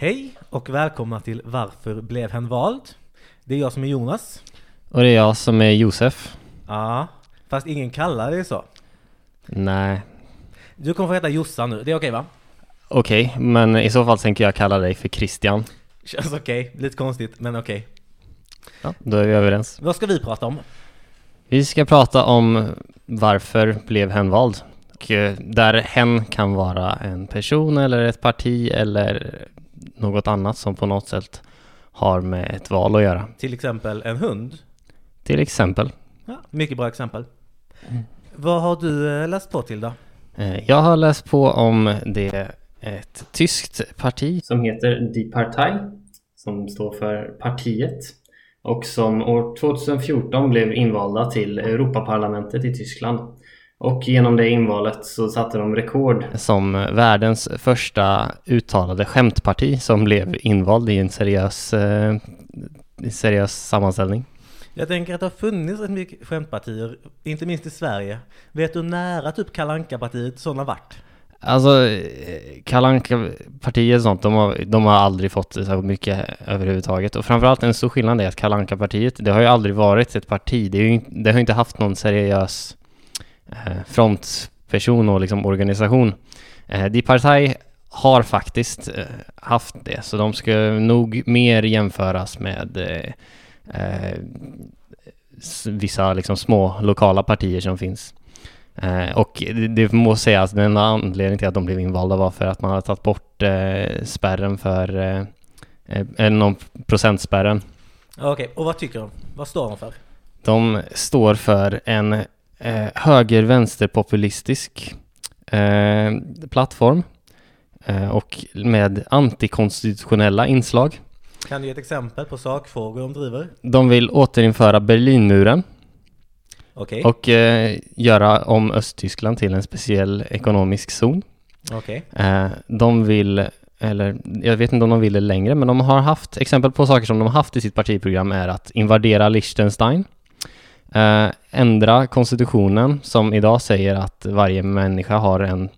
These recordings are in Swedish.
Hej och välkomna till Varför blev hen vald? Det är jag som är Jonas. Och det är jag som är Josef. Ja, fast ingen kallar dig så. Nej, Du kommer få heta Jossan nu, det är okej va? okej, men i så fall tänker jag kalla dig för Christian. Känns okej, lite konstigt men okej. Ja, då är vi överens. Vad ska vi prata om? Vi ska prata om varför blev hen vald? Och eh, där hen kan vara en person eller ett parti eller något annat som på något sätt har med ett val att göra. Till exempel en hund. Till exempel. Ja, mycket bra exempel. Vad har du eh, läst på till då? Eh, Jag har läst på om det ett tyskt parti som heter Die Partei som står för partiet och som år 2014 blev invalda till Europaparlamentet i Tyskland. Och genom det invalet så satte de rekord som världens första uttalade skämtparti som blev invald i en seriös, eh, seriös sammanställning. Jag tänker att det har funnits rätt mycket skämtpartier, inte minst i Sverige. Vet du nära typ kalanka partiet sådana vart? Alltså, kalanka partiet och sånt, de har, de har aldrig fått så mycket överhuvudtaget. Och framförallt en stor skillnad är att kalanka partiet det har ju aldrig varit ett parti. Det, är ju, inte- det har inte haft någon seriös eh, frontperson och liksom organisation. Eh, Partei har faktiskt eh, haft det, så de ska nog mer jämföras med eh, eh, vissa liksom små lokala partier som finns. Eh, och det, må sägas att den enda anledningen till att de blev invalda var för att man hade tagit bort eh, spärren för, eh, eh, eller någon procentspärren. Okej, och vad tycker de? Vad står de för? De står för en eh, höger-vänsterpopulistisk eh, plattform eh, och med antikonstitutionella inslag. Kan du ge ett exempel på sakfrågor de driver? De vill återinföra Berlinmuren Okej, och eh, göra om Östtyskland till en speciell ekonomisk zon. okej. Eh, de vill, eller jag vet inte om de vill det längre, men de har haft, exempel på saker som de har haft i sitt partiprogram är att invadera Liechtenstein, eh, ändra konstitutionen som idag säger att varje människa har en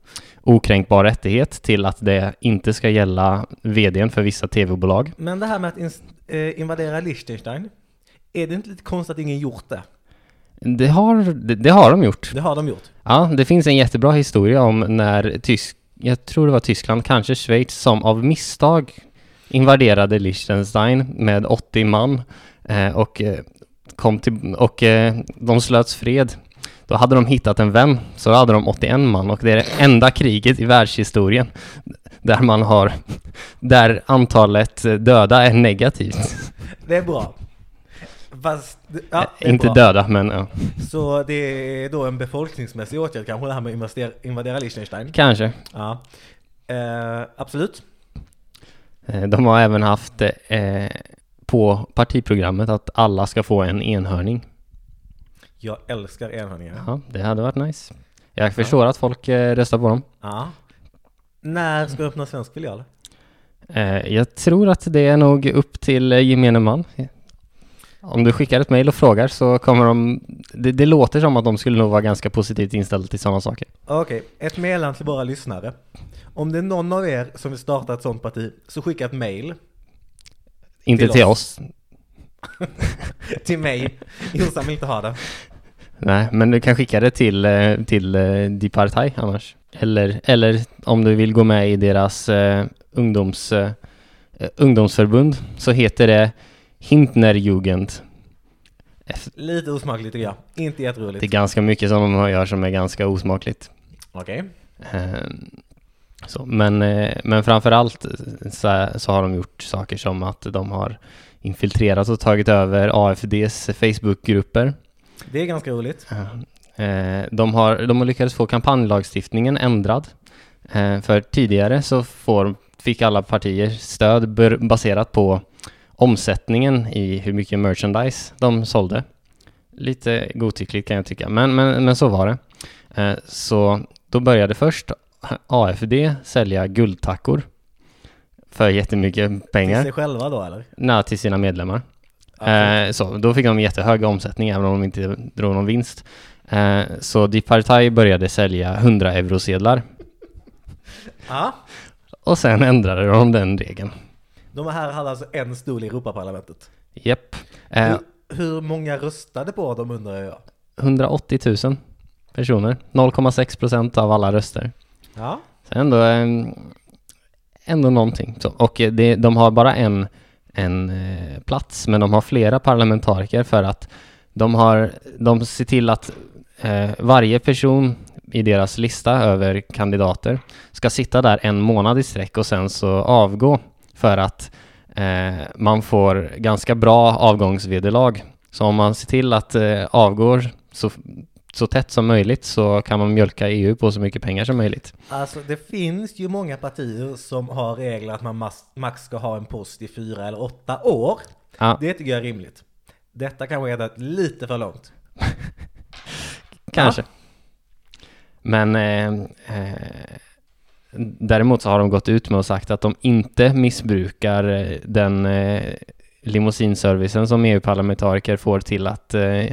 okränkbar rättighet till att det inte ska gälla vdn för vissa tv-bolag. Men det här med att eh, invadera Liechtenstein, är det inte lite konstigt att ingen gjort det? Det har, det, det har de gjort. Det har de gjort. Ja, det finns en jättebra historia om när tysk, jag tror det var Tyskland, kanske Schweiz, som av misstag invaderade Liechtenstein med 80 man eh, och eh, kom till, och eh, de slöts fred. Då hade de hittat en vän, så hade de 81 man och det är det enda kriget i världshistorien där man har, där antalet döda är negativt. Det är bra. Fast, ja, är Inte bra. döda, men ja, Så det är då en befolkningsmässig åtgärd kanske det här med att invadera Liechtenstein? kanske. Ja. Eh, absolut. Eh, De har även haft eh, på partiprogrammet att alla ska få en enhörning. Jag älskar enhörningar. Ja, det hade varit nice. Jag förstår att folk eh, röstar på dem. Ja. När ska du öppna svensk filial? Eh, jag tror att det är nog upp till eh, gemene man. Om du skickar ett mejl och frågar så kommer de... Det, det låter som att de skulle nog vara ganska positivt inställda till sådana saker. Okej, ett meddelande till våra lyssnare. Om det är någon av er som vill starta ett sånt parti, så skicka ett mail Inte Till till oss. oss. till mig. Jossan vill inte ha det. Nej, men du kan skicka det till, eh, till eh, Die Partei annars. Eller, eller om du vill gå med i deras eh, ungdoms, eh, eh, ungdomsförbund så heter det Hintnerjugend. Lite osmakligt tycker jag. Inte Det är jätteroligt. ganska mycket som de gör som är ganska osmakligt. Okej. Ehm, Så, men, eh, men framförallt så, så har de gjort saker som att de har infiltrerat och tagit över AFDs Facebookgrupper. Det är ganska roligt. Eh, De har, de har lyckats få kampanjlagstiftningen ändrad. Eh, För tidigare så får, fick alla partier stöd baserat på omsättningen i hur mycket merchandise de sålde. Lite godtyckligt kan jag tycka, men, men, men så var det. Så då började först AFD sälja guldtackor för jättemycket Till pengar. sig själva då eller? Nej, till sina medlemmar. Eh, så, då fick de jättehög omsättning även om de inte drog någon vinst. Eh, så Die Partei började sälja 100 eurosedlar Ja, och sen ändrade de den regeln. De här hade alltså en stol i Europaparlamentet. Japp. Eh, Hur, hur många röstade på dem undrar jag? 180 000 personer. 0,6 procent av alla röster. Ja. Så ändå, eh, ändå någonting. Så, och eh, det, de har bara en, en eh, plats, men de har flera parlamentariker för att de har, de ser till att eh, varje person i deras lista över kandidater ska sitta där en månad i sträck och sen så avgå för att eh, man får ganska bra avgångsvederlag. Så om man ser till att eh, avgår så, så tätt som möjligt så kan man mjölka EU på så mycket pengar som möjligt. Alltså det finns ju många partier som har regler att man max ska ha en post i fyra eller åtta år. Ja, Det tycker jag är rimligt. Detta kanske är lite för långt. kanske. Men eh, eh, däremot så har de gått ut med och sagt att de inte missbrukar eh, den eh, limousinservicen som EU-parlamentariker får till att eh,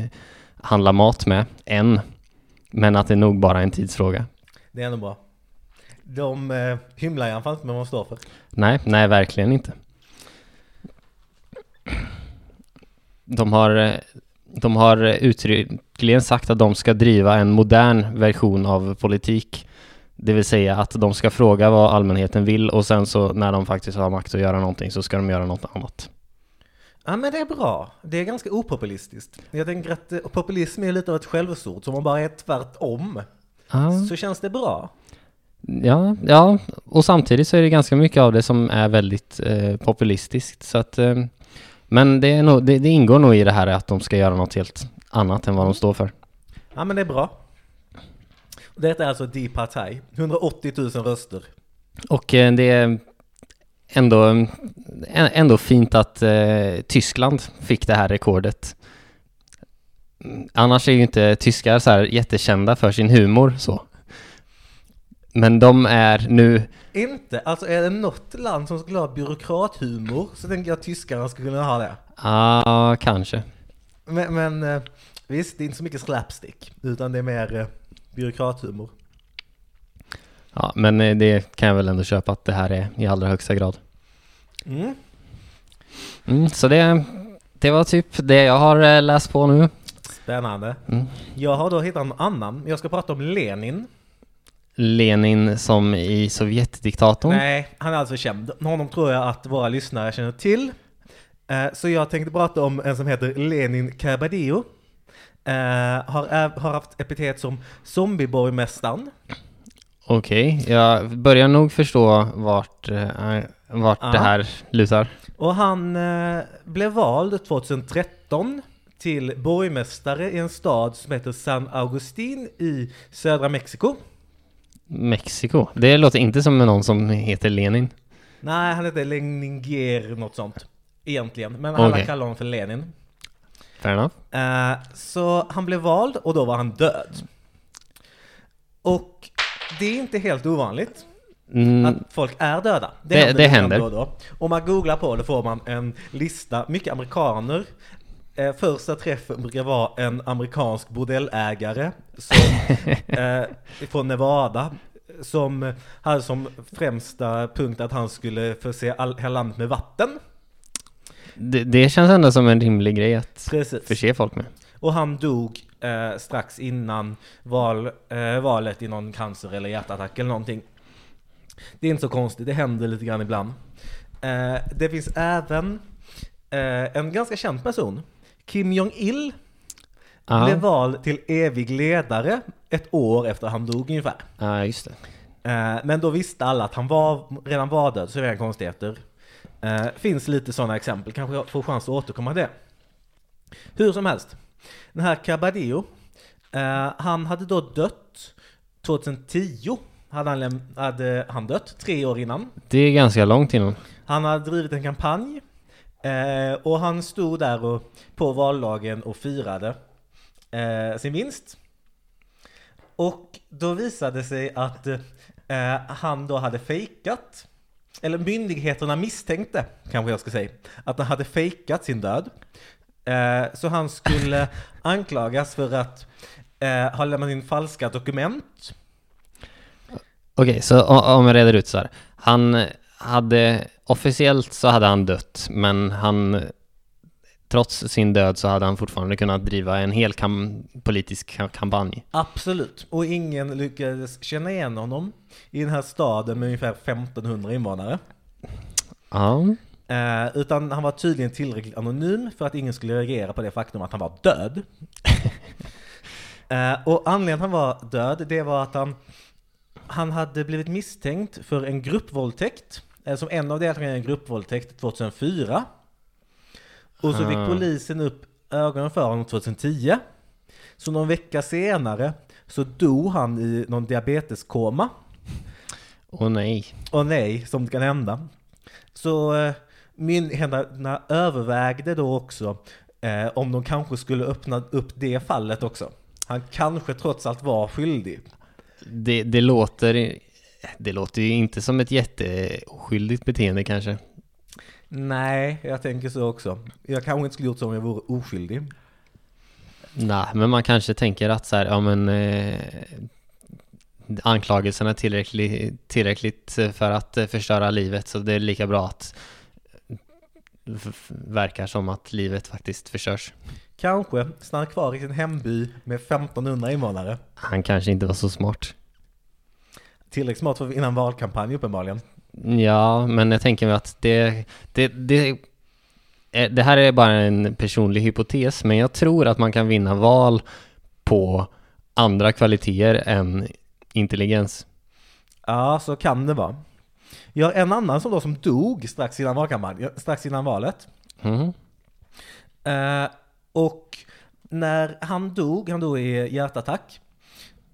handla mat med, än. Men att det är nog bara en tidsfråga. Det är ändå bra. De eh, hymlar i alla fall inte med vad de står för. Nej, nej verkligen inte. De har, eh, de har uttryckligen sagt att de ska driva en modern version av politik. Det vill säga att de ska fråga vad allmänheten vill och sen så när de faktiskt har makt att göra någonting så ska de göra något annat. Ja men det är bra. Det är ganska opopulistiskt. Jag tänker att eh, populism är lite av ett skällsord. Så om man bara är tvärtom Ja, så känns det bra. ja, ja, och samtidigt så är det ganska mycket av det som är väldigt eh, populistiskt. Så att, eh, men det, är nog, det, det ingår nog i det här att de ska göra något helt annat än vad de står för. Ja men det är bra. Detta är alltså Die Partei. 180 000 röster. Och eh, det är ändå, ändå fint att eh, Tyskland fick det här rekordet. Annars är ju inte tyskar så här jättekända för sin humor så. Men de är nu, Inte, alltså är det något land som skulle ha byråkrathumor så tänker jag att tyskarna skulle kunna ha det. ja ah, kanske. Men, men eh, visst, det är inte så mycket slapstick, utan det är mer eh, byråkrathumor. Ja, men eh, det kan jag väl ändå köpa att det här är i allra högsta grad. Mm. Mm, så det, det var typ det jag har eh, läst på nu. Spännande. Mm. Jag har då hittat en annan. Jag ska prata om Lenin. Lenin som i Sovjetdiktatorn. Nej, han är alltså känd. Honom tror jag att våra lyssnare känner till. Eh, Så jag tänkte prata om en som heter Lenin har, ä- har haft epitet som zombieborgmästaren. Okej, jag börjar nog förstå vart, eh, vart Ja. det här lutar. Och han eh, blev vald 2013 till borgmästare i en stad som heter San Agustin i södra Mexiko. Mexiko. Det låter inte som någon som heter Lenin. Nej, han heter Leninger, något sånt. Egentligen, men alla Okej. kallar honom för Lenin. Fair enough. Eh, så han blev vald och då var han död. Och det är inte helt ovanligt Mm, att folk är döda. Det- händer det grann händer. Då då. Om man googlar på det får man en lista, mycket amerikaner. Eh, första träffen brukar vara en amerikansk bordellägare som, eh, från Nevada som hade som främsta punkt att han skulle förse all, hela landet med vatten. det, det känns ändå som en rimlig grej att Precis. förse folk med. Och han dog eh, strax innan val, eh, valet i någon cancer eller hjärtattack eller någonting. Det är inte så konstigt, det händer lite grann ibland. Eh, det finns även eh, en ganska känd person. Kim Jong-Il Ja, blev vald till evig ledare ett år efter han dog ungefär. ja, just det. Eh, men då visste alla att han var, redan var död, så det är inga konstigheter. Eh, finns lite sådana exempel, kanske får chans att återkomma till det. Hur som helst, den här Cabadillo, eh, han hade då dött 2010, hade han, hade han dött, tre år innan. Det är ganska långt innan. Han hade drivit en kampanj eh, och han stod där och, på valdagen och firade eh, sin vinst. Och då visade det sig att eh, han då hade fejkat, eller myndigheterna misstänkte, kanske jag ska säga, att han hade fejkat sin död. Eh, så han skulle anklagas för att eh, ha lämnat in falska dokument. Okej, så o- om jag reder ut så här. Han, hade, officiellt så hade han dött, men han, trots sin död så hade han fortfarande kunnat driva en hel kam politisk ka- kampanj. Absolut. Och ingen lyckades känna igen honom i den här staden med ungefär 1500 invånare. Ja, Eh, utan han var tydligen tillräckligt anonym för att ingen skulle reagera på det faktum att han var död. eh, och anledningen att han var död, det var att han, han hade blivit misstänkt för en gruppvåldtäkt, eh, som en av deltagarna i en gruppvåldtäkt 2004. Och så fick polisen upp ögonen för honom 2010. Så någon vecka senare så dog han i någon diabeteskoma. och nej. Och nej, som det kan hända. Så eh, myndigheterna övervägde då också eh, om de kanske skulle öppna upp det fallet också. Han kanske trots allt var skyldig. Det, det låter, det låter ju inte som ett jätteoskyldigt beteende kanske. Nej, jag tänker så också. Jag kanske inte skulle gjort så om jag vore oskyldig. Nej, men man kanske tänker att så här, ja men eh, anklagelserna är tillräckligt, tillräckligt för att förstöra livet så det är lika bra att verkar som att livet faktiskt förstörs. Kanske stannar kvar i sin hemby med 1500 invånare. Han kanske inte var så smart. Tillräckligt smart för en valkampanj uppenbarligen. Ja, men jag tänker mig att det, det, det, det här är bara en personlig hypotes, men jag tror att man kan vinna val på andra kvaliteter än intelligens. Ja, så kan det vara. Jag har en annan som då som dog strax innan valkampanj, strax innan valet. Mhm. Eh, och när han dog, han dog i hjärtattack.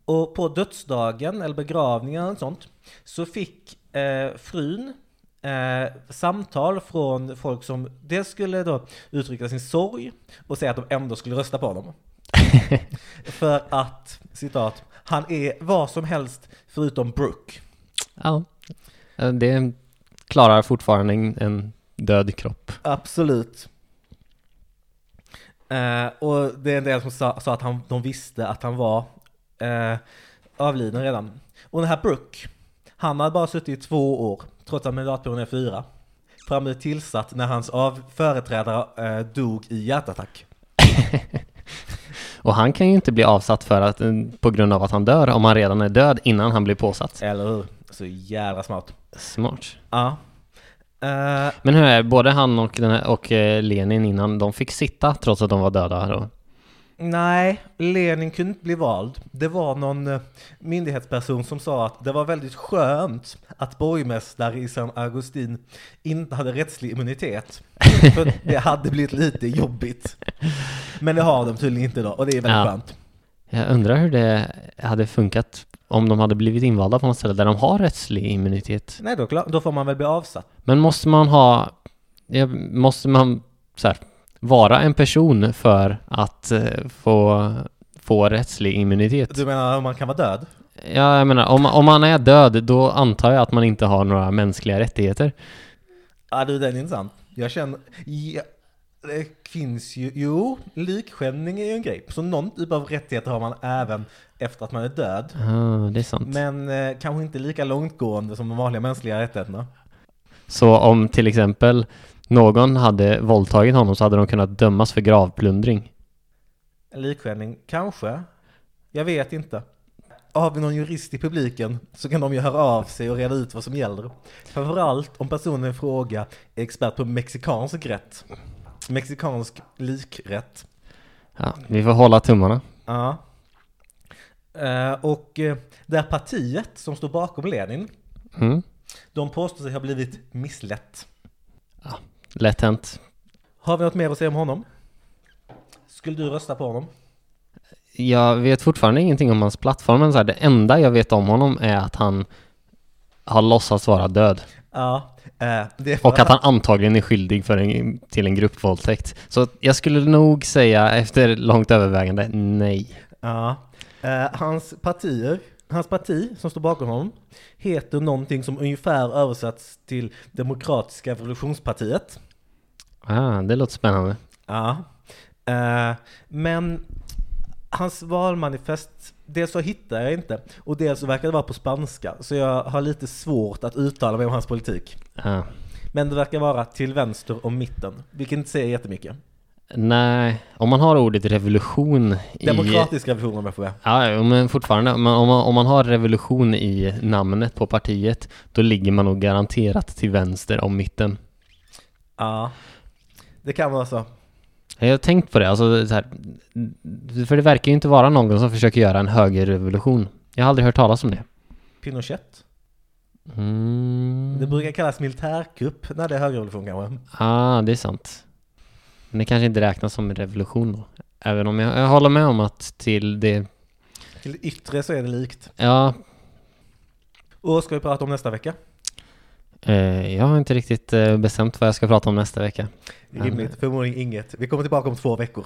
Och på dödsdagen, eller begravningen och sånt, så fick eh, frun eh, samtal från folk som dels skulle då uttrycka sin sorg och säga att de ändå skulle rösta på honom. För att, citat, han är vad som helst förutom Brooke. Ja, det klarar fortfarande en, en död kropp. Absolut. Eh, och det är en del som sa, sa att han, de visste att han var eh, avliden redan. Och den här Brooke, han hade bara suttit i två år, trots att mandatperioden är fyra. För han blev tillsatt när hans av företrädare eh, dog i hjärtattack. Och han kan ju inte bli avsatt för att, eh, på grund av att han dör om han redan är död innan han blir påsatt. Eller hur? Så jävla smart. Smart. Ja. Eh, Men hur är det, både han och, den här, och eh, Lenin innan, de fick sitta trots att de var döda då? Nej, Lenin kunde inte bli vald. Det var någon eh, myndighetsperson som sa att det var väldigt skönt att borgmästare i San Agustin inte hade rättslig immunitet. För det hade blivit lite jobbigt. Men det har de tydligen inte då, och det är väldigt Ja. skönt. Jag undrar hur det hade funkat om de hade blivit invalda på något ställe där de har rättslig immunitet. Nej, då, då får man väl bli avsatt. Men måste man ha, måste man så här, vara en person för att eh, få, få rättslig immunitet? Du menar om man kan vara död? Ja, jag menar, om, om man är död, då antar jag att man inte har några mänskliga rättigheter. Ja du, den är intressant. Jag känner... Ja, det finns ju... Jo, likskändning är ju en grej. Så någon typ av rättigheter har man även efter att man är död. Ja, det är sant. Men eh, kanske inte lika långtgående som de vanliga mänskliga rättigheterna. Så om till exempel någon hade våldtagit honom så hade de kunnat dömas för gravplundring. Likskändning, kanske. Jag vet inte. Har vi någon jurist i publiken så kan de ju höra av sig och reda ut vad som gäller. Framförallt om personen i fråga är expert på mexikansk rätt. Mexikansk likrätt. Ja, vi får hålla tummarna. Ja. Eh, och eh, det här partiet som står bakom Lenin, Mm. de påstår sig ha blivit misslett. Lätt hänt. Har vi något mer att säga om honom? Skulle du rösta på honom? Jag vet fortfarande ingenting om hans plattform, men så här, det enda jag vet om honom är att han har låtsats vara död. Ja. eh, det är för Och att han antagligen är skyldig för en, till en gruppvåldtäkt. Så jag skulle nog säga efter långt övervägande, nej. Ja. Eh, hans partier, hans parti som står bakom honom heter någonting som ungefär översatts till Demokratiska revolutionspartiet. Ah, det låter spännande. Ja. Eh, men hans valmanifest, dels så hittar jag inte och dels så verkar det vara på spanska. Så jag har lite svårt att uttala mig om hans politik. Ja. Men det verkar vara till vänster om mitten, vilket inte säger jättemycket. Nej, om man har ordet revolution i... Demokratisk revolution om jag får be. Ja, men fortfarande, om man, om man, har revolution i namnet på partiet, då ligger man nog garanterat till vänster om mitten. Ja, det kan vara så. Jag har tänkt på det, alltså så här, för det verkar ju inte vara någon som försöker göra en högerrevolution. Jag har aldrig hört talas om det. Pinochet. Mm. Det brukar kallas militärkupp när det är högerrevolution kanske. ah, det är sant. Men det kanske inte räknas som en revolution då. Även om jag, jag håller med om att till det, Till det yttre så är det likt. ja, Och vad ska vi prata om nästa vecka? eh, jag har inte riktigt eh, bestämt vad jag ska prata om nästa vecka. Rimligt, förmodligen inget. Vi kommer tillbaka om två veckor.